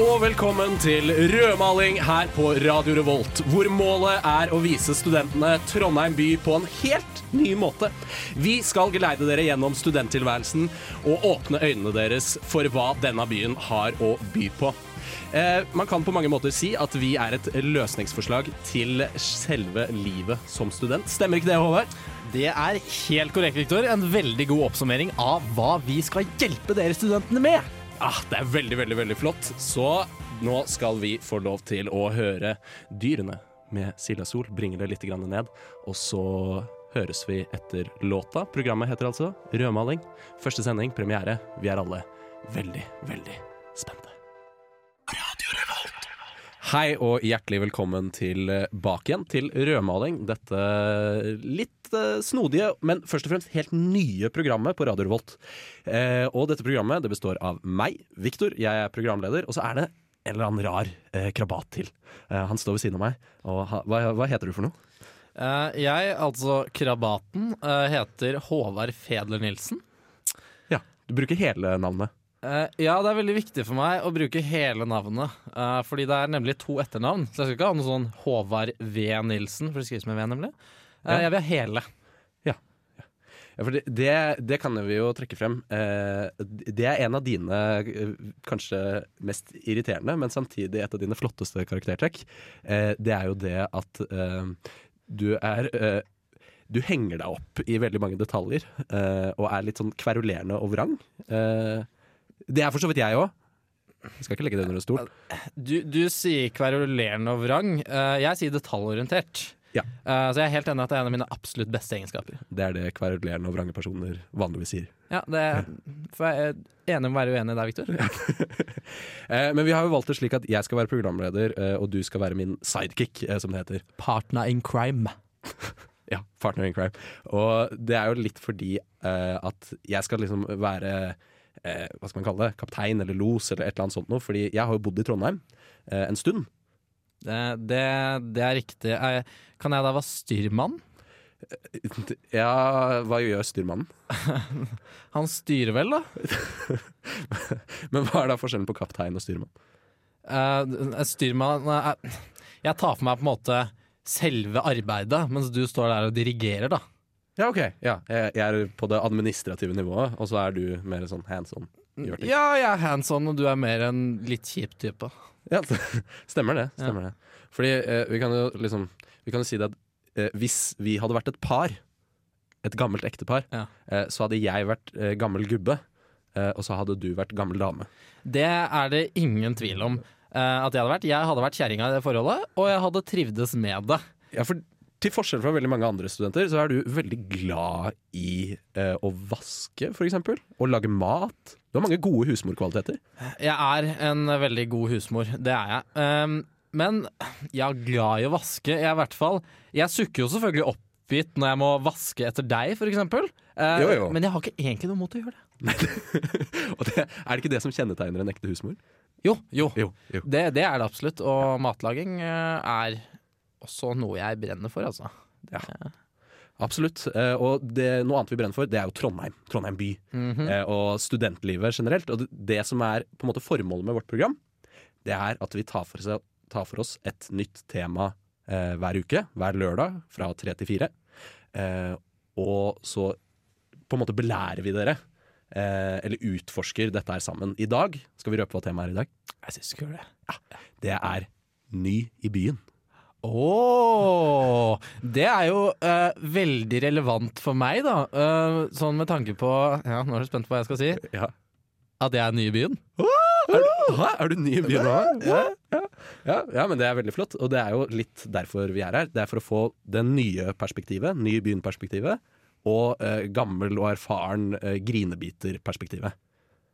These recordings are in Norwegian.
Og velkommen til rødmaling her på Radio Revolt, hvor målet er å vise studentene Trondheim by på en helt ny måte. Vi skal geleide dere gjennom studenttilværelsen og åpne øynene deres for hva denne byen har å by på. Eh, man kan på mange måter si at vi er et løsningsforslag til selve livet som student. Stemmer ikke det, Håvard? Det er helt korrekt, Viktor. En veldig god oppsummering av hva vi skal hjelpe dere studentene med. Ah, det er veldig, veldig, veldig flott. Så nå skal vi få lov til å høre dyrene med Silja Sol bringe det litt ned. Og så høres vi etter låta. Programmet heter altså Rødmaling. Første sending, premiere. Vi er alle veldig, veldig spente. Hei og hjertelig velkommen tilbake igjen til Rødmaling. Dette litt eh, snodige, men først og fremst helt nye programmet på Radio Revolt. Eh, og dette programmet det består av meg, Viktor, jeg er programleder, og så er det en eller annen rar eh, krabat til. Eh, han står ved siden av meg. Ha, hva, hva heter du for noe? Eh, jeg, altså krabaten, eh, heter Håvard Fedler Nilsen. Ja, Du bruker hele navnet. Eh, ja, det er veldig viktig for meg å bruke hele navnet, Uh, fordi det er nemlig to etternavn. Så jeg skal ikke ha noe sånn Håvard V. Nilsen, for det skrives med V, nemlig. Uh, Ja. Jeg vil ha hele. Ja, for det, det, det kan vi jo trekke frem. Det er en av dine kanskje mest irriterende, men samtidig et av dine flotteste karaktertrekk. Det er jo det at du er Du henger deg opp i veldig mange detaljer og er litt sånn kverulerende og vrang. Eh, det er for så vidt jeg òg. Jeg skal ikke legge det under en stol. Du, du sier kverulerende og vrang. Eh, jeg sier detaljorientert. Ja. Eh, så jeg er helt enig at det er en av mine absolutt beste egenskaper. Det er det kverulerende og vrange personer vanligvis sier. Ja, det For jeg er enig om å være uenig der, Victor. Eh, men vi har jo valgt det slik at jeg skal være programleder, og du skal være min sidekick, som det heter. Partner in crime. Ja, partner in crime. Og det er jo litt fordi uh, at jeg skal liksom være eh, hva skal man kalle det, kaptein eller los eller et eller annet sånt noe. Fordi jeg har jo bodd i Trondheim eh, en stund. Det, det, det er riktig. Jeg, kan jeg da være styrmann? Ja, hva gjør styrmannen? Han styrer vel, da? Men hva er da forskjellen på kaptein og styrmann? Uh, styrmann uh, Jeg tar for meg på en måte selve arbeidet, mens du står der og dirigerer, da. Ja, OK. Ja, jeg, jeg er på det administrative nivået, og så er du mer sånn hands on. Ja, jeg er hands on, og du er mer en litt kjip type. Ja, stemmer det. Stemmer det. Fordi eh, vi kan jo liksom Vi kan jo si det at eh, hvis vi hadde vært et par, et gammelt ektepar, Ja. eh, så hadde jeg vært eh, gammel gubbe, eh, og så hadde du vært gammel dame. Det er det ingen tvil om eh, at jeg hadde vært. Jeg hadde vært kjerringa i det forholdet, og jeg hadde trivdes med det. Ja, for til forskjell fra veldig mange andre studenter, så er du veldig glad i eh, å vaske, eksempel. Og lage mat. Du har mange gode husmorkvaliteter. Jeg er en veldig god husmor, det er jeg. Um, men jeg er glad i å vaske. Jeg, i hvert fall, jeg sukker jo selvfølgelig oppgitt når jeg må vaske etter deg, eksempel. Eh, Jo, jo. Men jeg har ikke egentlig noe mot å gjøre det. og det, er det ikke det som kjennetegner en ekte husmor? Jo, jo. Jo. jo. Det, det er det absolutt. Og matlaging eh, er også noe jeg brenner for, altså. Ja. Absolutt. Eh, og det, noe annet vi brenner for, det er jo Trondheim. Trondheim by. Mhm. eh, og studentlivet generelt. Og det, som er på en måte formålet med vårt program, det er at vi tar for, seg, tar for oss et nytt tema eh, hver uke. Hver lørdag fra tre til fire. Eh, og så på en måte belærer vi dere. Eh, eller utforsker dette her sammen. I dag skal vi røpe hva temaet er i dag. Jeg syns ikke det. Det er ny i byen. Åh, det er jo uh, veldig relevant for meg, da. Uh, sånn med tanke på Ja, nå er du spent på hva jeg skal si. Ja. At jeg er ny i byen. Er, du- er du ny i byen nå? Ja, ja. Ja, men det er veldig flott. Og det er jo litt derfor vi er her. Det er for å få det nye perspektivet, ny i byen-perspektivet, og uh, gammel og erfaren grinebiter-perspektivet.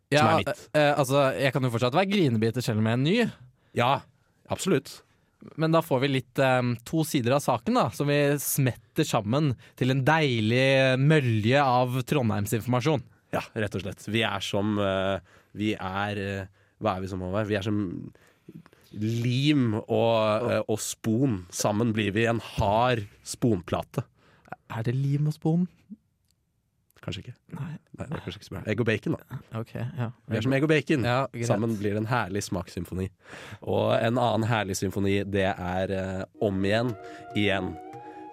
Som Ja, er mitt. altså, jeg kan jo fortsatt være grinebiter selv om jeg er ny. Ja, absolutt. Men da får vi litt um, to sider av saken, da, som vi smetter sammen til en deilig mølje av Trondheimsinformasjon. Ja, rett og slett. Vi er som uh, Vi er uh, Hva er vi som Håvard? Vi er som lim og, uh, og spon. Sammen blir vi en hard sponplate. Er det lim og spon? Kanskje ikke. Nei. Nei, det er kanskje ikke så bra. Egg og bacon, da. OK, ja. Vi er som egg og bacon. Ja. Sammen blir det en herlig smakssymfoni. Og en annen herlig symfoni, det er eh, Om igjen, igjen,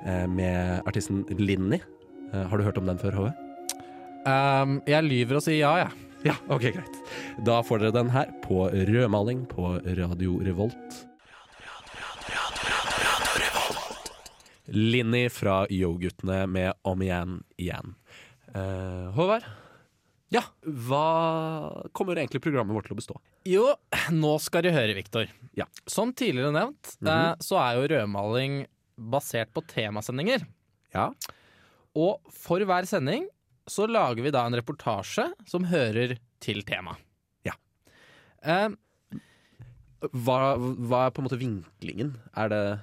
eh, med artisten Linni. Eh, har du hørt om den før, HV? Um, jeg lyver og sier ja, jeg. Ja, ok, greit. Da får dere den her på rødmaling på Radio Revolt. Linni fra Yo-guttene med Om igjen, igjen. Eh, Håvard? Ja. Hva kommer egentlig programmet vårt til å bestå? Jo, nå skal du høre, Viktor. Ja. Som tidligere nevnt, Mhm. eh, så er jo rødmaling basert på temasendinger. Ja. Og for hver sending så lager vi da en reportasje som hører til temaet. Ja. Eh, Hva, hva er på en måte vinklingen? Er det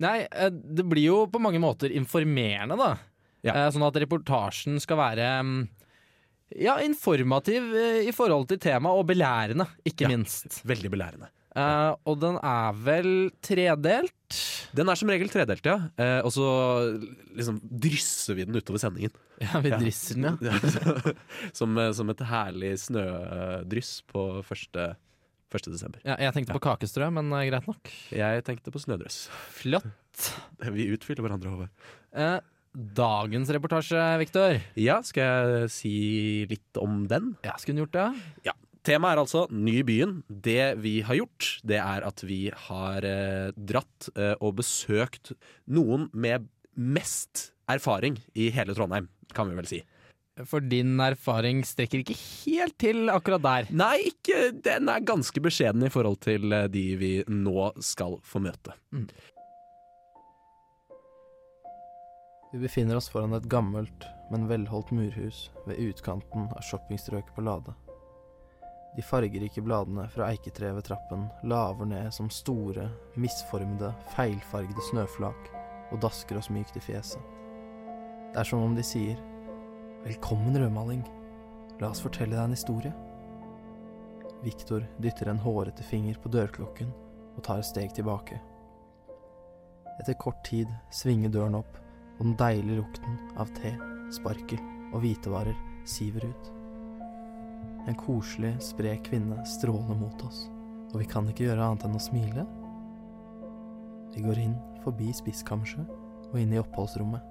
nei, eh, det blir jo på mange måter informerende, da. Ja. Eh, sånn at reportasjen skal være mm, ja, informativ eh, i forhold til temaet, og belærende, ikke Ja. minst. veldig belærende? Uh, og den er vel tredelt? Den er som regel tredelt, ja. Uh, og så liksom drysser vi den utover sendingen. Ja, vi drysser den, ja. som, som et herlig snødryss på første, 1. desember. ja. Jeg tenkte på kakestrø, men greit nok. Jeg tenkte på snødryss Flott. Vi utfyller hverandre, Håvard. Eh, dagens reportasje, Viktor. Ja, skal jeg si litt om den? Ja, skulle hun gjort det? Temaet er altså ny i byen. Det vi har gjort, det er at vi har eh, dratt eh, og besøkt noen med mest erfaring i hele Trondheim, kan vi vel si. For din erfaring strekker ikke helt til akkurat der. Nei, ikke, den er ganske beskjeden i forhold til eh, de vi nå skal få møte. Vi befinner oss foran et gammelt, men velholdt murhus ved utkanten av shoppingstrøket på Lade. De fargerike bladene fra eiketreet ved trappen laver ned som store, misformede, feilfargede snøflak og dasker oss mykt i fjeset. Det er som om de sier Velkommen, rødmaling. La oss fortelle deg en historie. Viktor dytter en hårete finger på dørklokken og tar et steg tilbake. Etter kort tid svinger døren opp, og den deilige lukten av te, sparkel og hvitevarer siver ut. En koselig, sprek kvinne stråler mot oss, og vi kan ikke gjøre annet enn å smile. Vi går inn forbi spiskammerset og inn i oppholdsrommet.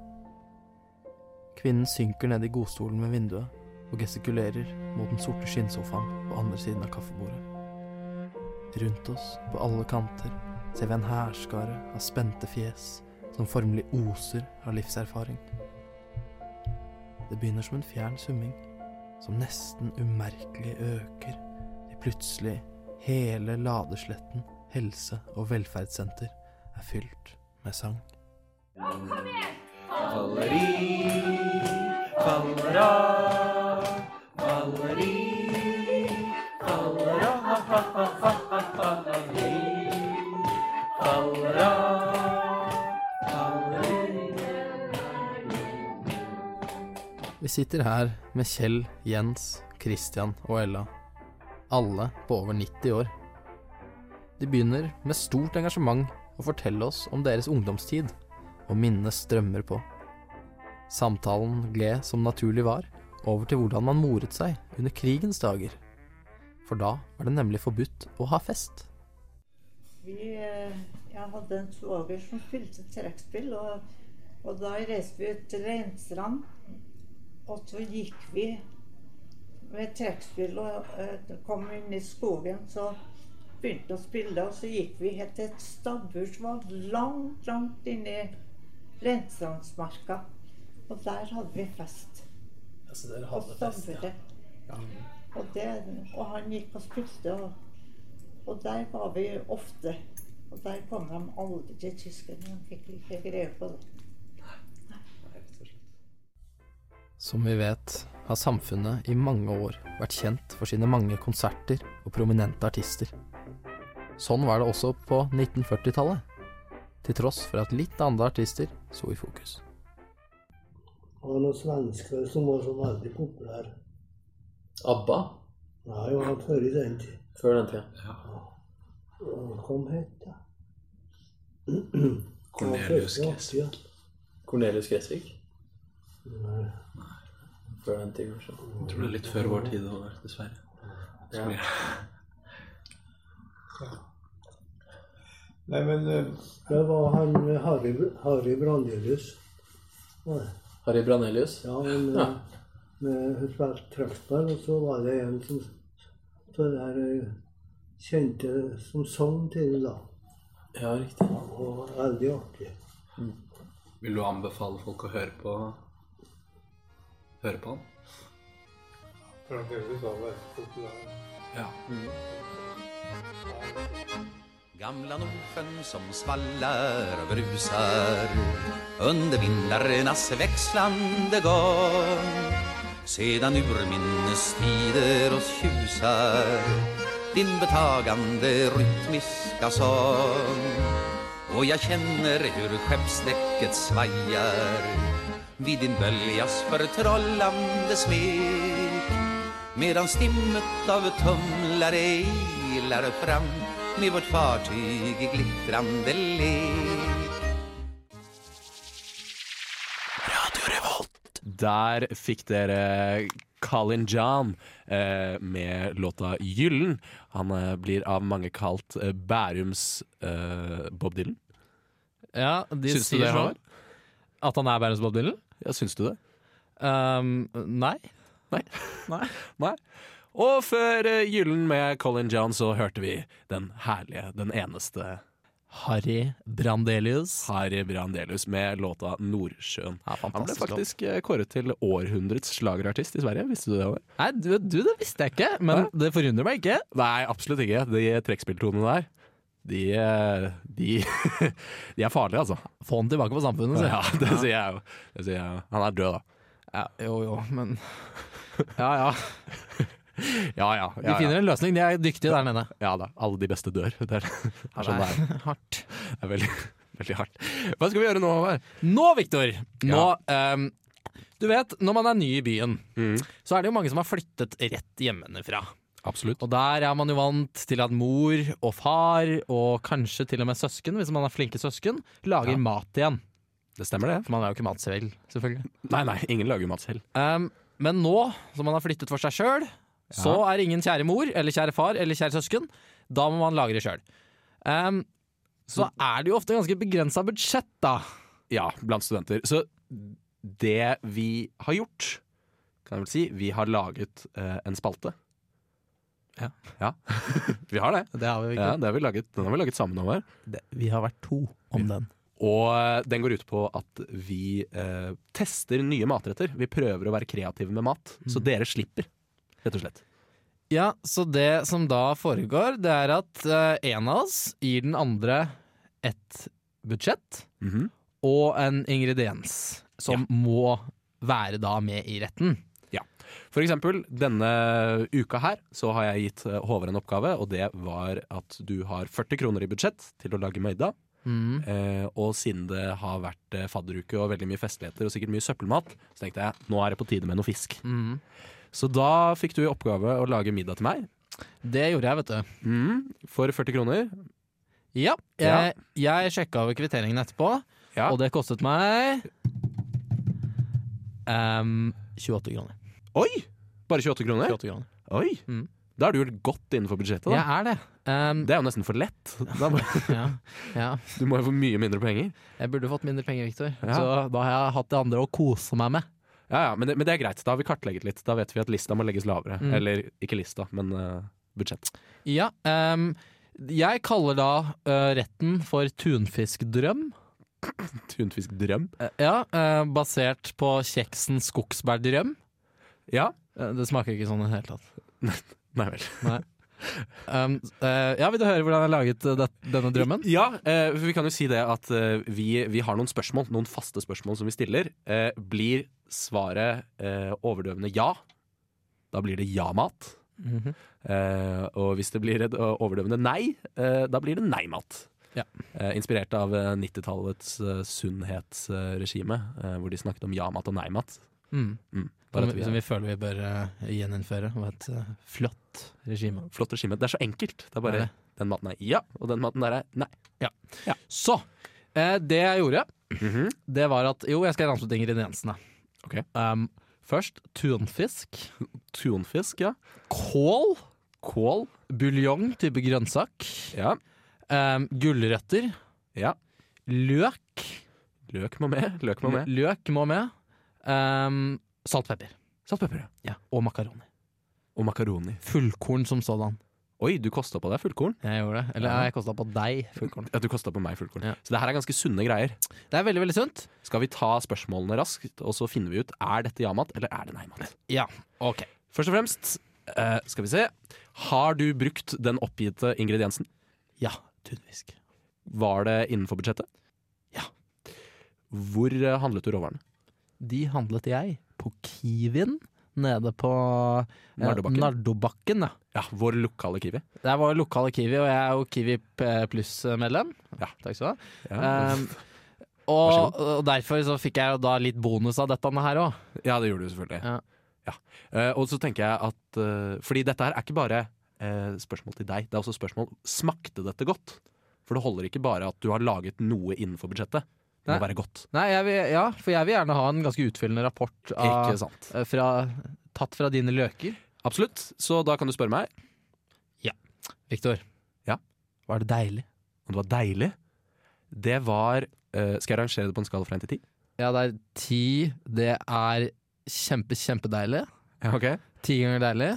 Kvinnen synker ned i godstolen ved vinduet og gestikulerer mot den sorte skinnsofaen på andre siden av kaffebordet. Rundt oss, på alle kanter, ser vi en hærskare av spente fjes som formelig oser av livserfaring. Det begynner som en fjern summing, som nesten umerkelig øker til plutselig hele Ladesletten helse- og velferdssenter er fylt med sang. Vi sitter her med Kjell, Jens, Christian og Ella. Alle på over 90 år. De begynner med stort engasjement å fortelle oss om deres ungdomstid, og minnene strømmer på. Samtalen gled som naturlig var, over til hvordan man moret seg under krigens dager. For da var det nemlig forbudt å ha fest. Vi, eh, jeg hadde en svoger som spilte trekkspill, og, og da reiste vi ut til Reinstrand. Og så gikk vi med trekkspill og eh, kom inn i skogen. Så begynte å spille, og så gikk vi helt til et stabbur som var langt, langt inni Reinstrandsmarka. Og der hadde vi fest. På ja. Og, det, og han gikk og spilte, og, og der var vi ofte. Og der kom de aldri, til tyskerne. De fikk ikke greie på det. Som vi vet, har samfunnet i mange år vært kjent for sine mange konserter og prominente artister. Sånn var det også på 1940-tallet, til tross for at litt andre artister sto i fokus. Det var noen svensker som var så veldig populære. ABBA Nei, det var før i den tid. før den tida. Hva Kom het det? Cornelius Ja, Gressvik. Cornelius Gressvik. Nei. Før den tid, kanskje. Jeg tror det er litt før vår tid, òg, dessverre. Ja. Nei, men eh, det var han eh, Harry, Harry Brandelius. Harry Branelius. Ja, han Ja. eh, med hun spilte trekkspill, og så var det en som så det her, kjente som sang til det da. Ja, riktig. Og veldig artig. Vil du anbefale folk å høre på Høre på han? Ja. Gamla Nordsjön som svallar och brusar under vindarnas växlande gång Sedan urminnes tider oss tjusar din betagande rytmiska sång och jag känner hur skeppsdäcket svajar vid din böljas förtrollande smek medan stimmet av tumlare ilar fram med vårt fartyg i glittrande lek Radio Revolt. Der fikk dere Colin John eh, med låta 'Gyllen'. Han eh, blir av mange kalt eh, Bærums eh, Bob Dylan. Ja, de Syns du sier det, sånn. Håvard? At han er verdens Bob Dylan? Ja, syns du det? Um, nei. Nei. Nei Og før eh, 'Gyllen' med Colin John så hørte vi den herlige, den eneste Harry Brandelius. Harry Brandelius med låta 'Nordsjøen'. Ja, Han ble faktisk eh, kåret til århundrets slagerartist i Sverige. Visste du det? Over? Nei, du, du, det visste jeg ikke, men det forundrer meg ikke. Nei, absolutt ikke. De trekkspilltonene der, de, eh, de, de er farlige, altså. Få han tilbake på samfunnet, si. Ja, det sier jeg jo. Det sier jeg. Han er død, da. Ja, jo, jo, men Ja, ja. Ja, ja. Vi ja, finner en løsning. De er dyktige der nede. ja da. Alle de beste dør. Det er sånn det er. hardt. Det er veldig, veldig hardt. Hva skal vi gjøre nå, Håvard? Nå, Viktor! Nå um, Du vet, når man er ny i byen, Mm. så er det jo mange som har flyttet rett hjemmefra. Absolutt. Og der er man jo vant til at mor og far, og kanskje til og med søsken, hvis man er flinke søsken, lager Ja. mat igjen. Det stemmer, det. For man er jo ikke mat selv, selvfølgelig. Nei, nei, ingen lager mat selv. Um, men nå som man har flyttet for seg sjøl, så er ingen kjære mor eller kjære far eller kjære søsken. Da må man lage det sjøl. Um, så er det jo ofte ganske begrensa budsjett, da. Ja, blant studenter. Så det vi har gjort, kan jeg vel si, vi har laget uh, en spalte. Ja. Ja, vi har det. Det har vi Ja, det har vi laget, den har vi laget sammen, Håvard. Vi har vært to om den. Og eh, den går ut på at vi eh, tester nye matretter. Vi prøver å være kreative med mat, så dere slipper, rett og slett. Ja, så det som da foregår, det er at eh, en av oss gir den andre et budsjett Mhm. og en ingrediens som må være da med i retten. For eksempel, denne uka her så har jeg gitt eh, Håvard en oppgave, og det var at du har 40 kroner i budsjett til å lage middag. Eh, og siden det har vært eh, fadderuke og veldig mye festligheter og sikkert mye søppelmat, så tenkte jeg nå er det på tide med noe fisk. Mm. Så da fikk du i oppgave å lage middag til meg. Det gjorde jeg, vet du. Mm, for 40 kroner. Ja, Ja. jeg, jeg sjekka over kvitteringen etterpå, Ja. og det kostet meg um, 28 kroner. Oi! Bare 28 kroner? 28 kroner. Oi! Mm. Da er du jo godt innenfor budsjettet, da. Jeg er det. um, Det er jo nesten for lett. Ja, ja. du må jo få mye mindre penger. Jeg burde fått mindre penger, Victor. Ja. Så da har jeg hatt det andre å kose meg med. Ja, ja, men det, men det er greit. Da har vi kartlegget litt. Da vet vi at lista må legges lavere. Mm. Eller ikke lista, men uh, budsjett. Ja, Um, jeg kaller da uh, retten for tunfiskdrøm. Tunfiskdrøm. Uh, ja, basert på kjeksen skogsbærdrøm. Ja. Eh, det smaker ikke sånn i det hele tatt. Nei vel. Um, uh, ja, Vil du høre hvordan jeg har laget eh, det, denne drømmen? Ja, uh, vi kan jo si det at vi, vi har noen spørsmål, noen faste spørsmål som vi stiller. Blir svaret overdøvende ja, da blir det ja-mat. Mhm. Eh, og hvis det blir et overdøvende nei, da blir det nei-mat. Ja. Inspirert av eh, 90-tallets eh, sunnhetsregime, hvor de snakket om ja-mat og nei-mat. Mm. Mm. Som, vi, som vi føler vi bør uh, gjeninnføre. Og et uh, flott regime. Flott regime. Det er så enkelt. Det er bare er den maten er ja, og den maten der er nei. Så eh, det jeg gjorde, Mhm. det var at Jo, jeg skal ramse ut ingrediensene. Okay. Um, først tunfisk. Tunfisk, ja. Kål. Kål. Buljong, type grønnsak. Ja. Um, gulrøtter. ja. Løk. Løk må med. Løk må med. Løk må med. Um, salt, pepper. Salt, pepper, ja. Ja. Og makaroni. Og makaroni. Fullkorn som sådan. Oi, du kosta på deg fullkorn. Jeg gjorde det. Eller Ja. jeg kosta på deg fullkorn. Ja, du kosta på meg fullkorn. Ja. Så det her er ganske sunne greier. Det er veldig, veldig sunt. Skal vi ta spørsmålene raskt, og så finner vi ut er dette ja-mat eller er det nei-mat? Ja, ok. Først og fremst, uh, skal vi se. Har du brukt den oppgitte ingrediensen? Ja, tunfisk. Var det innenfor budsjettet? Ja. Hvor eh, handlet du råvarene? De handlet jeg på Kiwien nede på eh, Nardobakken? Nardobakken, ja. Ja, vår lokale Kiwi. Det er vår lokale Kiwi, og jeg er jo Kiwi P- pluss-medlem. Ja. Takk skal du ha. Ja, Um, og, og derfor så fikk jeg jo da litt bonus av dette her òg. ja det gjorde du selvfølgelig. Ja. Ja. Uh, og så tenker jeg at uh, Fordi dette her er ikke bare uh, spørsmål til deg, det er også spørsmål Smakte dette godt? For det holder ikke bare at du har laget noe innenfor budsjettet. Det må være godt. Nei, vil, ja, for jeg vil gjerne ha en ganske utfyllende rapport av, eh, fra, tatt fra dine løker. Absolutt. Så da kan du spørre meg Ja. Viktor, Ja? var det deilig? om det var deilig. Det var uh, Skal jeg rangere det på en skala fra 1 til 10? Ja, det er ti. Det er kjempe, kjempedeilig. Ja, ok. Ti ganger deilig.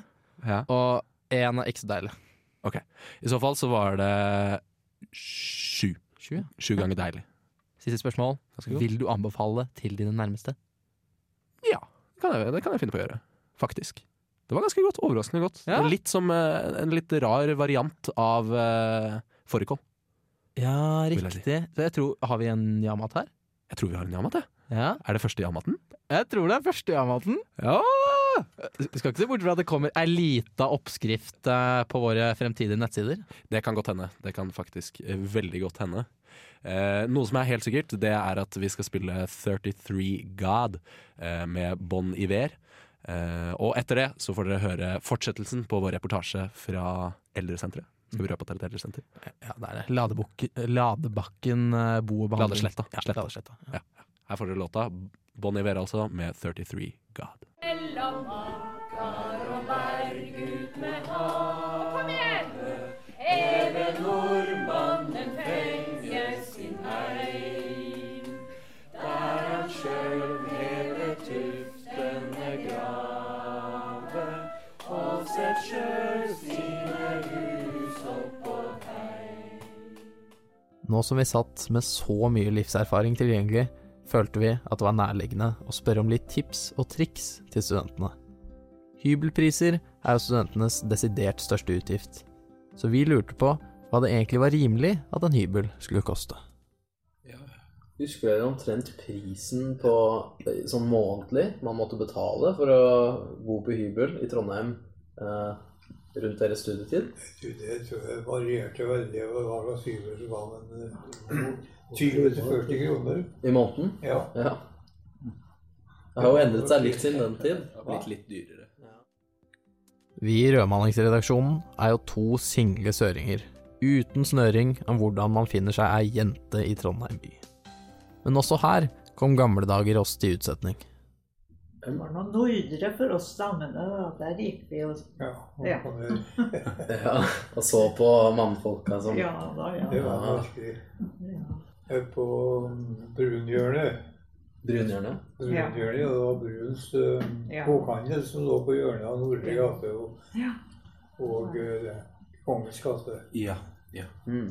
Ja. Og én er ikke så deilig. Ok. I så fall så var det sju. Sju, ja. Sju ganger deilig. Siste spørsmål. Vil du anbefale til dine nærmeste? Ja, det kan jeg, det kan jeg finne på å gjøre. Faktisk. Det var ganske godt. Overraskende godt. Ja. Det Litt som eh, en litt rar variant av uh, fårikål. Ja, Vil jeg riktig. Så jeg tror, Har vi en jamat her? Jeg tror vi har en jamat, jeg. Ja. Er det første jamaten? Jeg tror det er første jamaten. Ja! Vi skal ikke se bort fra at det kommer ei lita oppskrift eh, på våre fremtidige nettsider. Det kan godt hende. Det kan faktisk eh, veldig godt hende. Eh, noe som er helt sikkert, det er at vi skal spille 33 God eh, med Bon Iver. Eh, og etter det så får dere høre fortsettelsen på vår reportasje fra eldresenteret. Skal vi røpe at det er et eldresenter? Ja, det er det. Ladebok, Ladebakken eh, bo- og behandling. Ladesletta. Ja, Sletta. Ladesletta. Ja. Her får dere låta Bon Iver altså med 33 God. Mellom ankar og berg ut med igjen! Nå som vi satt med så mye livserfaring tilgjengelig, følte vi at det var nærliggende å spørre om litt tips og triks til studentene. Hybelpriser er jo studentenes desidert største utgift, så vi lurte på hva det egentlig var rimelig at en hybel skulle koste. Husker dere omtrent prisen på eh, sånn månedlig man måtte betale for å bo på hybel i Trondheim eh, rundt deres studietid? Det tror jeg varierte veldig over hva slags syver som var, men eh, 20-40 kroner. I måneden? Ja. Ja. Det har jo endret seg litt siden den tid. Blitt litt dyrere. Vi i Rødmanningsredaksjonen er jo to single søringer, uten snøring om hvordan man finner seg ei jente i Trondheim by. Men også her kom gamle dager oss til utsetning. Det var noen nordre for oss damene, da. Der gikk vi og ja. og Ja. Ja, og så på mannfolka som Ja da, ja. Det var Ja. virkelig ja. På Brunhjørnet. Brunhjørnet. Brunhjørnet, ja. det var Bruns uh, Ja. bokhandel som lå på hjørnet av Nordre gate og, Ja. og uh, Kongens gate. Ja. Mm.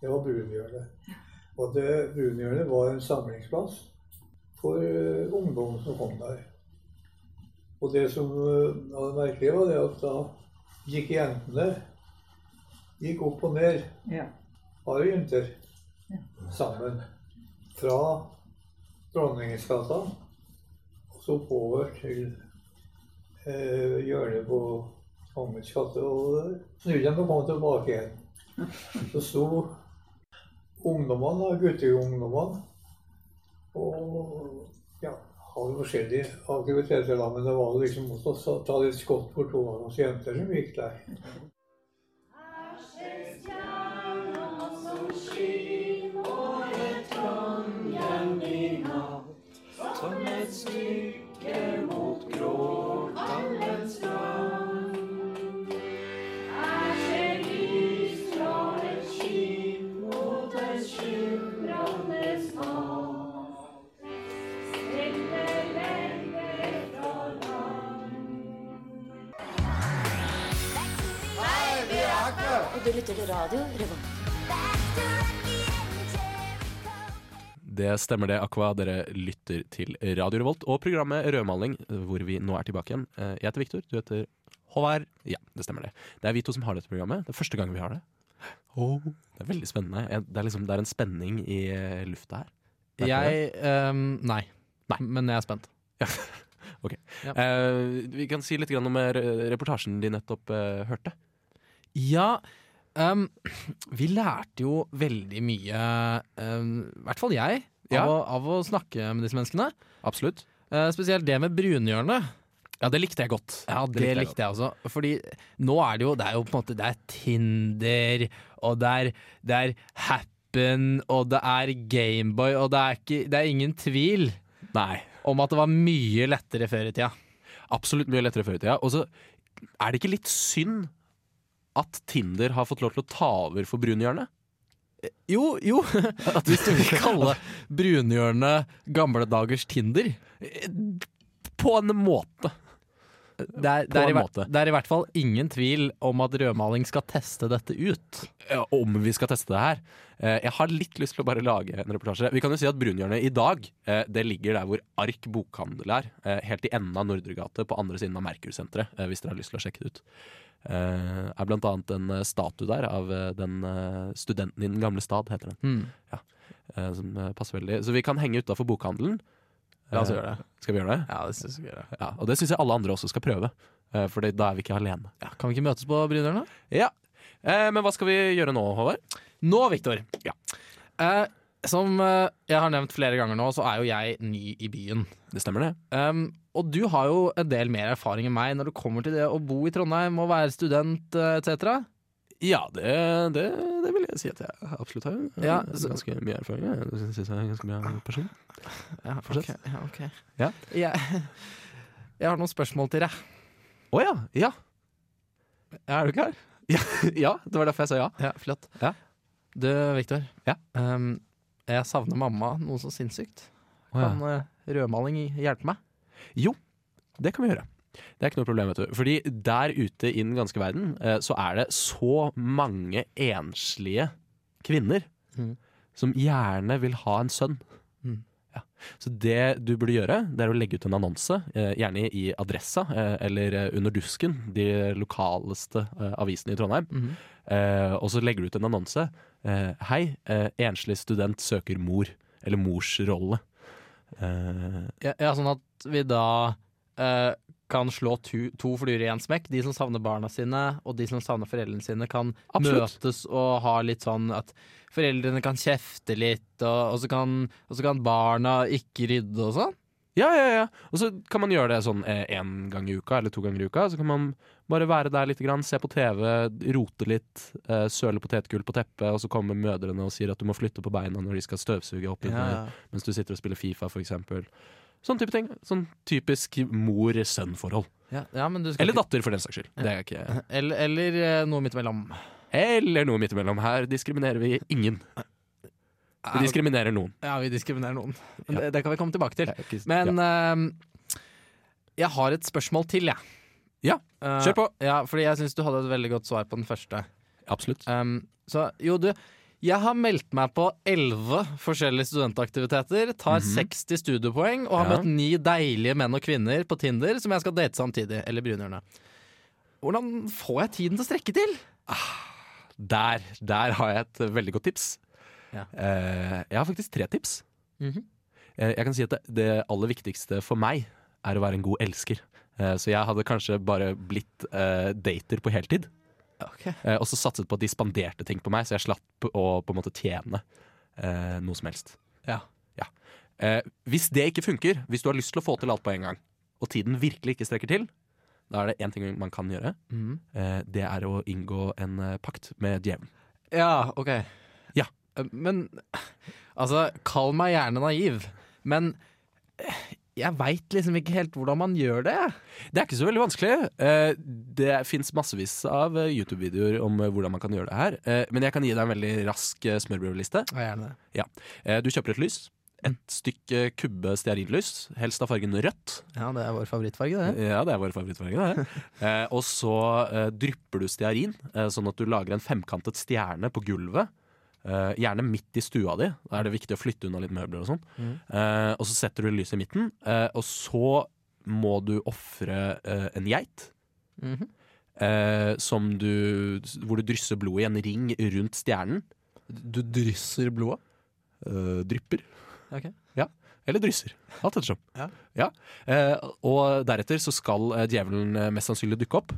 Det var Brunhjørnet. Og det Brunhjørnet var en samlingsplass for uh, ungdom som kom der. Og det som uh, var det merkelige, var det at da gikk jentene gikk opp og ned, Ja. bare jenter, Ja. sammen. Fra Dronningens-gata og så oppover til eh, hjørnet på Kongens gate. Og snudde dem og kom tilbake igjen. Så sto ungdommene, gutteungdommene, og hadde forskjellige aktiviteter da, men det var liksom også å ta litt skott for to av oss jenter som gikk der. Radio Revolt. Det stemmer det, Aqua. Dere lytter til Radio Revolt og programmet Rødmaling, hvor vi nå er tilbake igjen. Eh, Jeg heter Viktor, du heter Håvard. Ja, det stemmer det. Det er vi to som har dette programmet. Det er første gang vi har det. Oh, det er veldig spennende. Det er, liksom, det er en spenning i eh, lufta her. Jeg um, nei. Men jeg er spent. Ok. Ja. Uh, vi kan si litt om reportasjen de nettopp uh, hørte. Ja, ehm, vi lærte jo veldig mye, um, i hvert fall jeg, av, Ja. å, av å snakke med disse menneskene. Absolutt. Uh, spesielt det med brunhjørnet. Ja, det likte jeg godt. Ja, det, likte jeg også. Fordi nå er det jo Det er jo på en måte Det er Tinder, og det er, det er Happen, og det er Gameboy, og det er, ikke, det er ingen tvil Nei. om at det var mye lettere før i tida. Absolutt mye lettere før i tida. Og så er det ikke litt synd at Tinder har fått lov til å ta over for brunhjørnet? Jo, jo. Hvis du vil kalle brunhjørnet gamle dagers Tinder. På en måte. Det er, det, er i, det er i hvert fall ingen tvil om at rødmaling skal teste dette ut. Ja, om vi skal teste det her. Eh, Jeg har litt lyst til å bare lage en reportasje. Vi kan jo si at Brunhjørnet i dag eh, Det ligger der hvor Ark bokhandel er. eh, Helt i enden av Nordregate på andre siden av Merkursenteret, hvis dere har lyst til å sjekke det ut. Det er blant annet en statue der av den studenten i Den gamle stad, heter den. Mm. Ja, Som passer veldig. Så vi kan henge utafor bokhandelen. La oss Eh, gjøre det. Skal vi gjøre det? Ja, det synes jeg vi gjør. Ja, og det syns jeg alle andre også skal prøve. eh, For da er vi ikke alene. Ja, kan vi ikke møtes på Brunhjørnet? Ja. Eh, Men hva skal vi gjøre nå, Håvard? Nå, Viktor. Ja. Eh, som eh, jeg har nevnt flere ganger nå, så er jo jeg ny i byen. Det stemmer, det. Um, og du har jo en del mer erfaring enn meg når det kommer til det å bo i Trondheim og være student uh, etc. Ja, det, det, det vil jeg si at jeg absolutt har. Jeg Ja, så- ganske mye erfaring. Jeg syns jeg er en ganske bra person. Ja, Fortsett. Okay, ja, okay. Ja. Jeg, jeg har noen spørsmål til deg. Å ja. Ja. Er du klar? ja. Ja, det var derfor jeg sa ja. Ja, flott. Ja. Du, Viktor. Ja. Um, jeg savner mamma noe så sinnssykt. Kan eh, rødmaling hjelpe meg? Jo, det kan vi gjøre. Det er ikke noe problem, vet du. Fordi der ute i den ganske verden eh, så er det så mange enslige kvinner mm. som gjerne vil ha en sønn. Mm. Ja. Så det du burde gjøre, det er å legge ut en annonse, eh, gjerne i Adressa eh, eller Under Dusken, de lokaleste avisene i Trondheim. Eh, og så legger du ut en annonse. Hei, enslig student søker mor, eller morsrolle. Ja, ja, sånn at vi da kan slå to, to fluer i én smekk. De som savner barna sine, og de som savner foreldrene sine, kan Absolutt. møtes og ha litt sånn at foreldrene kan kjefte litt, og, og, så, kan, og så kan barna ikke rydde og sånn. Ja, ja, ja. Og så kan man gjøre det sånn én gang i uka eller to ganger i uka. Så kan man bare være der litt, grann, se på TV, rote litt, eh, søle potetgull på teppet, og så kommer mødrene og sier at du må flytte på beina når de skal støvsuge opp Ja, mens du sitter og spiller Fifa, for eksempel. Sånn type ting. Sånn typisk mor-sønn-forhold. ja, ja, Eller datter, for den saks skyld. Det ikke Eller, eller eh, noe midt imellom. Eller noe midt imellom. Her diskriminerer vi ingen. Vi diskriminerer noen. Ja, vi diskriminerer noen. Det, det kan vi komme tilbake til. Men uh, jeg har et spørsmål til, jeg. Ja, Eh, kjør på. Ja, fordi jeg syns du hadde et veldig godt svar på den første. Absolutt. Um, så jo, du. Jeg har meldt meg på elleve forskjellige studentaktiviteter, tar 60 studiepoeng og har Mhm. Ja. møtt ni deilige menn og kvinner på Tinder som jeg skal date samtidig. Eller brunhjørnet. Hvordan får jeg tiden til å strekke til? Der, der har jeg et veldig godt tips. Ja. Eh, jeg har faktisk tre tips. Mhm. Eh, jeg kan si at det, det aller viktigste for meg er å være en god elsker. Eh, så jeg hadde kanskje bare blitt eh, dater på heltid. Eh, og så satset på at de spanderte ting på meg, så jeg slapp å på en måte tjene eh, noe som helst. Ja. Eh, hvis det ikke funker, hvis du har lyst til å få til alt på en gang, og tiden virkelig ikke strekker til, da er det én ting man kan gjøre. Mm. Eh, det er å inngå en eh, pakt med djevelen. Ja, ok. Ja. Eh, Men altså, kall meg gjerne naiv, men jeg veit liksom ikke helt hvordan man gjør det. Det er ikke så veldig vanskelig. Eh, det fins massevis av eh, YouTube-videoer om eh, hvordan man kan gjøre det her. Men jeg kan gi deg en veldig rask smørbrødliste. Ja, du kjøper et lys. Et stykke kubbe stearinlys, helst av fargen rødt. Ja, det er vår favorittfarge, det. Ja, det er vår favorittfarge. det. Og så drypper du stearin, sånn at du lager en femkantet stjerne på gulvet. Eh, gjerne midt i stua di. Da er det viktig å flytte unna litt møbler og sånn. Mm. Uh, og så setter du lyset i midten, uh, og så må du ofre en geit. Mhm. eh, som du, hvor du drysser blodet i en ring rundt stjernen. Du drysser blodet? Drypper. Okay. Ja. Eller drysser. Alt ettersom. Ja. Eh, og deretter så skal djevelen mest sannsynlig dukke opp.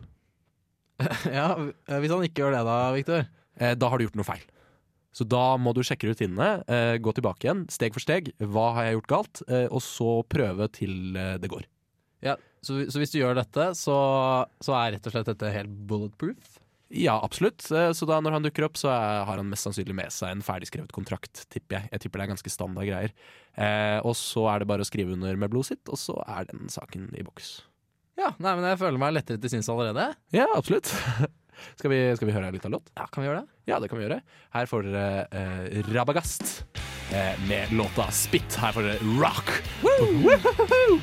ja, Hvis han ikke gjør det da, Viktor? Da har du gjort noe feil. Så da må du sjekke rutinene, eh, gå tilbake igjen, steg for steg. Hva har jeg gjort galt? Eh, og så prøve til eh, det går. Ja, så, så hvis du gjør dette, så, så er rett og slett dette helt bulletproof? Ja, absolutt. Så da når han dukker opp, så har han mest sannsynlig med seg en ferdigskrevet kontrakt, tipper jeg. Jeg tipper det er ganske standard greier. Eh, og så er det bare å skrive under med blodet sitt, og så er den saken i boks. Ja, nei, men jeg føler meg lettere til sinns allerede. Ja, absolutt. skal, vi, skal vi høre litt av låt? Ja, Kan vi gjøre det? Ja, det kan vi gjøre. Her får dere eh, Rabagast eh, med låta Spit. Her får dere Rock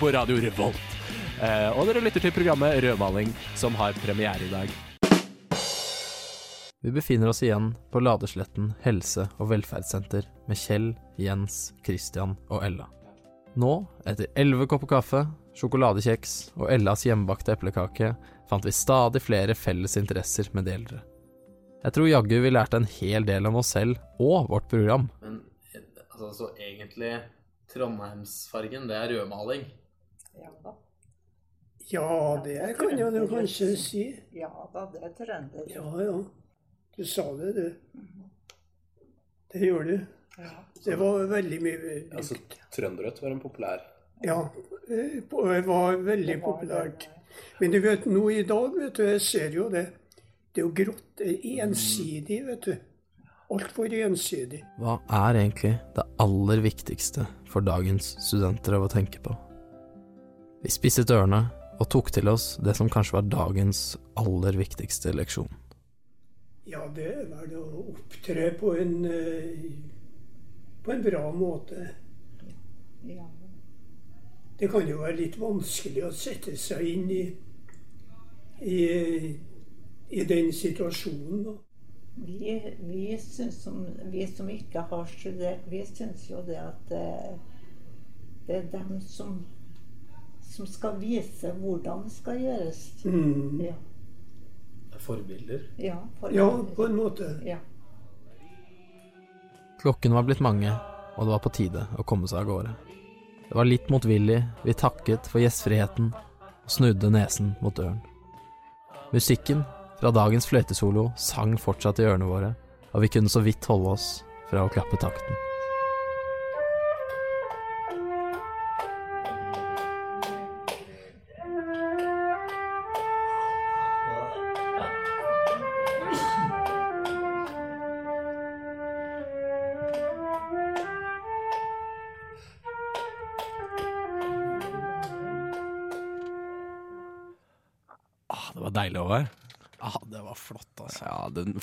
på Radio Revolt. Eh, og dere lytter til programmet Rødmaling, som har premiere i dag. Vi befinner oss igjen på Ladesletten helse- og velferdssenter med Kjell, Jens, Christian og Ella. Nå, etter elleve kopper kaffe, sjokoladekjeks og Ellas hjemmebakte eplekake, fant vi stadig flere felles interesser med de eldre. Jeg tror jaggu vi lærte en hel del om oss selv og vårt program. Men altså, så egentlig Trondheimsfargen, det er rødmaling. Ja da. Ja, det kan jeg jo kanskje si. Ja da, det er trønder. Ja, ja. Du sa det, du. Det gjorde du. Ja. Det var veldig mye Altså, Trønderrødt var en populær Ja, eh, det var veldig populært. Men du vet, nå i dag, vet du, jeg ser jo det. Det er jo grått. Ensidig, vet du. Altfor ensidig. Hva er egentlig det aller viktigste for dagens studenter av å tenke på? Vi spisset ørene og tok til oss det som kanskje var dagens aller viktigste leksjon. Ja, det er vel å opptre på en, eh, på en bra måte. Ja. Det kan jo være litt vanskelig å sette seg inn i, i, i den situasjonen. da. Vi, vi, syns som, vi som ikke har studert, vi syns jo det at det, det er dem som, som skal vise hvordan det skal gjøres. Mm. Ja. Forbilder. Ja, forbilder. Ja, på en måte. Ja. Klokken var blitt mange, og det var på tide å komme seg av gårde. Det var litt motvillig vi takket for gjestfriheten og snudde nesen mot døren. Musikken fra dagens fløytesolo sang fortsatt i ørene våre, og vi kunne så vidt holde oss fra å klappe takten.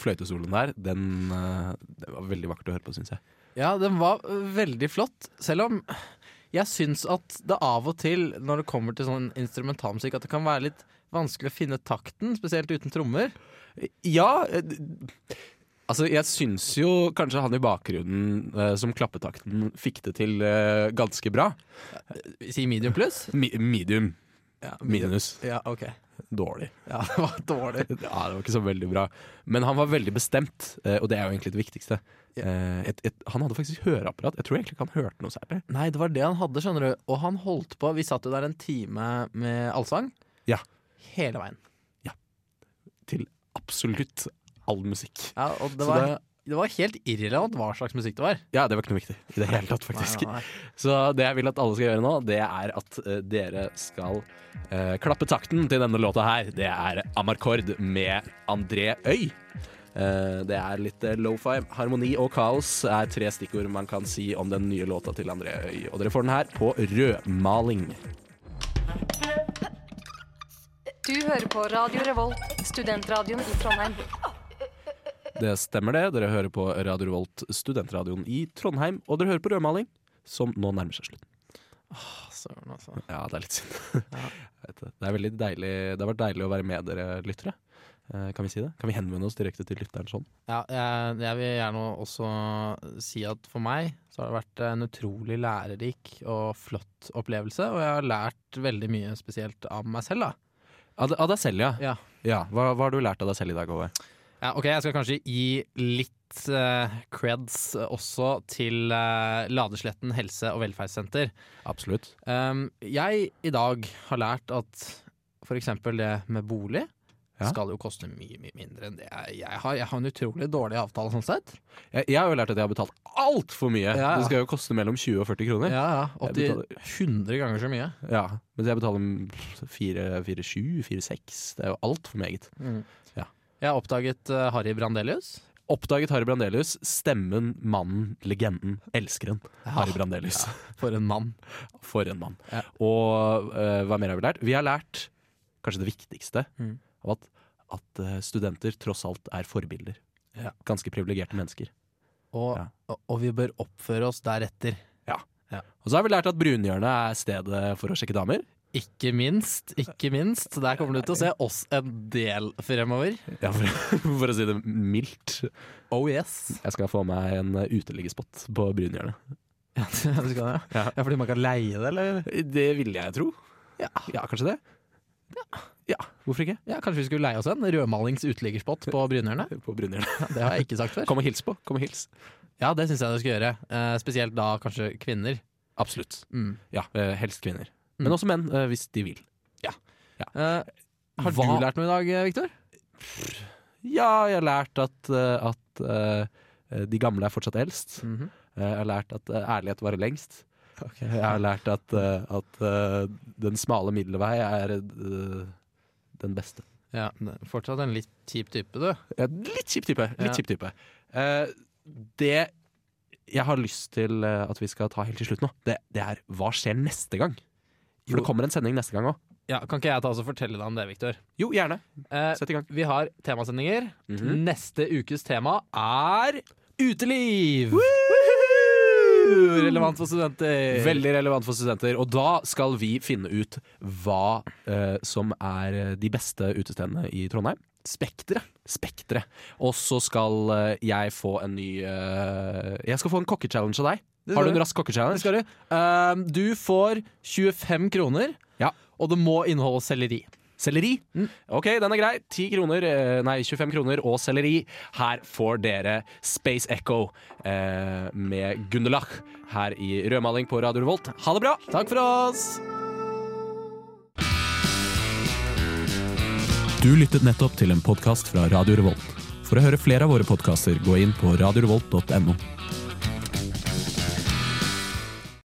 Fløytesoloen der, den, den, var veldig vakkert å høre på, syns jeg. Ja, den var veldig flott, selv om jeg syns at det av og til, når det kommer til sånn instrumentalmusikk, at det kan være litt vanskelig å finne takten, spesielt uten trommer. Ja, eh, altså jeg syns jo kanskje han i bakgrunnen eh, som klappetakten fikk det til eh, ganske bra. Si medium pluss? Mi medium. Minus. Ja, ok. Dårlig. Ja, det var dårlig. Ja, det var ikke så veldig bra. Men han var veldig bestemt, eh, og det er jo egentlig det viktigste. Yeah. et, et, han hadde faktisk høreapparat. Jeg tror egentlig ikke han hørte noe særlig. Nei, det var det han hadde, skjønner du. Og han holdt på, vi satt jo der en time med allsang. Ja. Hele veien. Ja. Til absolutt all musikk. Ja, og det var, det- det var helt irrelevant hva slags musikk det var. Ja, det var ikke noe viktig i det hele tatt, faktisk. Nei, nei, nei. Så det jeg vil at alle skal gjøre nå, det er at uh, dere skal uh, klappe takten til denne låta her. Det er Amarkord med André Øy. Uh, det er litt lo-fi. Harmoni og kaos er tre stikkord man kan si om den nye låta til André Øy. Og dere får den her på rødmaling. Du hører på Radio Revolt, studentradioen i Trondheim. Det stemmer det. Dere hører på Radio Revolt, studentradioen i Trondheim. Og dere hører på rødmaling, som nå nærmer seg slutten. Søren, altså. Ja, det er litt synd. Ja. det. er veldig deilig Det har vært deilig å være med dere lyttere. Eh, Kan vi si det? Kan vi henvende oss direkte til lytteren sånn? Ja, jeg, jeg vil gjerne også si at for meg så har det vært en utrolig lærerik og flott opplevelse, og jeg har lært veldig mye spesielt av meg selv, da. Av, av deg selv, ja. Ja. ja. Hva, hva har du lært av deg selv i dag, Ove? Ja, ok, jeg skal kanskje gi litt uh, creds også til uh, Ladesletten helse- og velferdssenter. Absolutt. Um, jeg i dag har lært at eksempel det med bolig Ja. skal jo koste mye, mye mindre enn det jeg, jeg har. Jeg har en utrolig dårlig avtale sånn sett. Jeg, jeg har jo lært at jeg har betalt altfor mye. Ja, ja. Det skal jo koste mellom 20 og 40 kroner. Ja, ja. 80, 100 ganger så mye. Ja, Mens jeg betaler 4-7, 4-6. Det er jo altfor meget. Ja. Jeg har oppdaget uh, Harry Brandelius. Oppdaget Harry Brandelius. Stemmen, mannen, legenden, elskeren. Harry Brandelius. For en mann. For en mann. Ja. Og uh, hva mer har vi lært? Vi har lært kanskje det viktigste. Mm. At, at eh, studenter tross alt er forbilder. Ja. Ganske privilegerte mennesker. Og, Ja. og, og vi bør oppføre oss deretter. Ja. Og så har vi lært at Brunhjørnet er stedet for å sjekke damer. Ikke minst, ikke minst. Der kommer du til å se oss en del fremover. Ja, for, for å si det mildt. Oh yes. Jeg skal få meg en eh, uteliggespott på Brynhjørnet. Ja, du skal det? Ja. ja, fordi man kan leie det, eller? Det ville jeg tro. Ja. Ja, kanskje det? Ja, hvorfor ikke? Ja, Kanskje vi skulle leie oss en rødmalings uteliggerspott på Brynhjørnet? På Brynhjørnet. Ja, det har jeg ikke sagt før. Kom og hils på. Kom og hils. Ja, det syns jeg du skal gjøre. Eh, spesielt da kanskje kvinner. Absolutt. Mm. Ja, eh, helst kvinner. Mm. Men også menn, eh, hvis de vil. Eh, har Hva- du lært noe i dag, eh, Viktor? Ja, jeg har lært at, at de gamle er fortsatt eldst. Mhm. Eh, Jeg har lært at ærlighet varer lengst. Jeg har lært at, at den smale middelvei er den beste. Ja, Fortsatt en litt kjip type, du. Ja, litt kjip type. Litt Ja. kjip type. Eh, det jeg har lyst til at vi skal ta helt til slutt nå, det, det er hva skjer neste gang? For det kommer en sending neste gang òg. Ja, Kan ikke jeg ta oss og fortelle deg om det, Viktor? Jo, gjerne. Eh, Sett i gang. vi har temasendinger. Mhm. Neste ukes tema er uteliv! Relevant for studenter. Veldig relevant for studenter. Og da skal vi finne ut hva eh, som er de beste utestedene i Trondheim. Spekteret. Spektre. Og så skal eh, jeg få en ny eh, Jeg skal få en kokkechallenge av deg. Har du en rask kokkechallenge? Det skal du. Uh, du får 25 kroner, Ja. og det må inneholde selleri. Selleri. Ok, den er grei. 10 kroner, eh, nei 25 kroner og selleri. Her får dere Space Echo eh, med Gunderlach her i rødmaling på Radio Revolt. Ha det bra! Takk for oss! Du lyttet nettopp til en podkast fra Radio Revolt. For å høre flere av våre podkaster, gå inn på radiorevolt.no.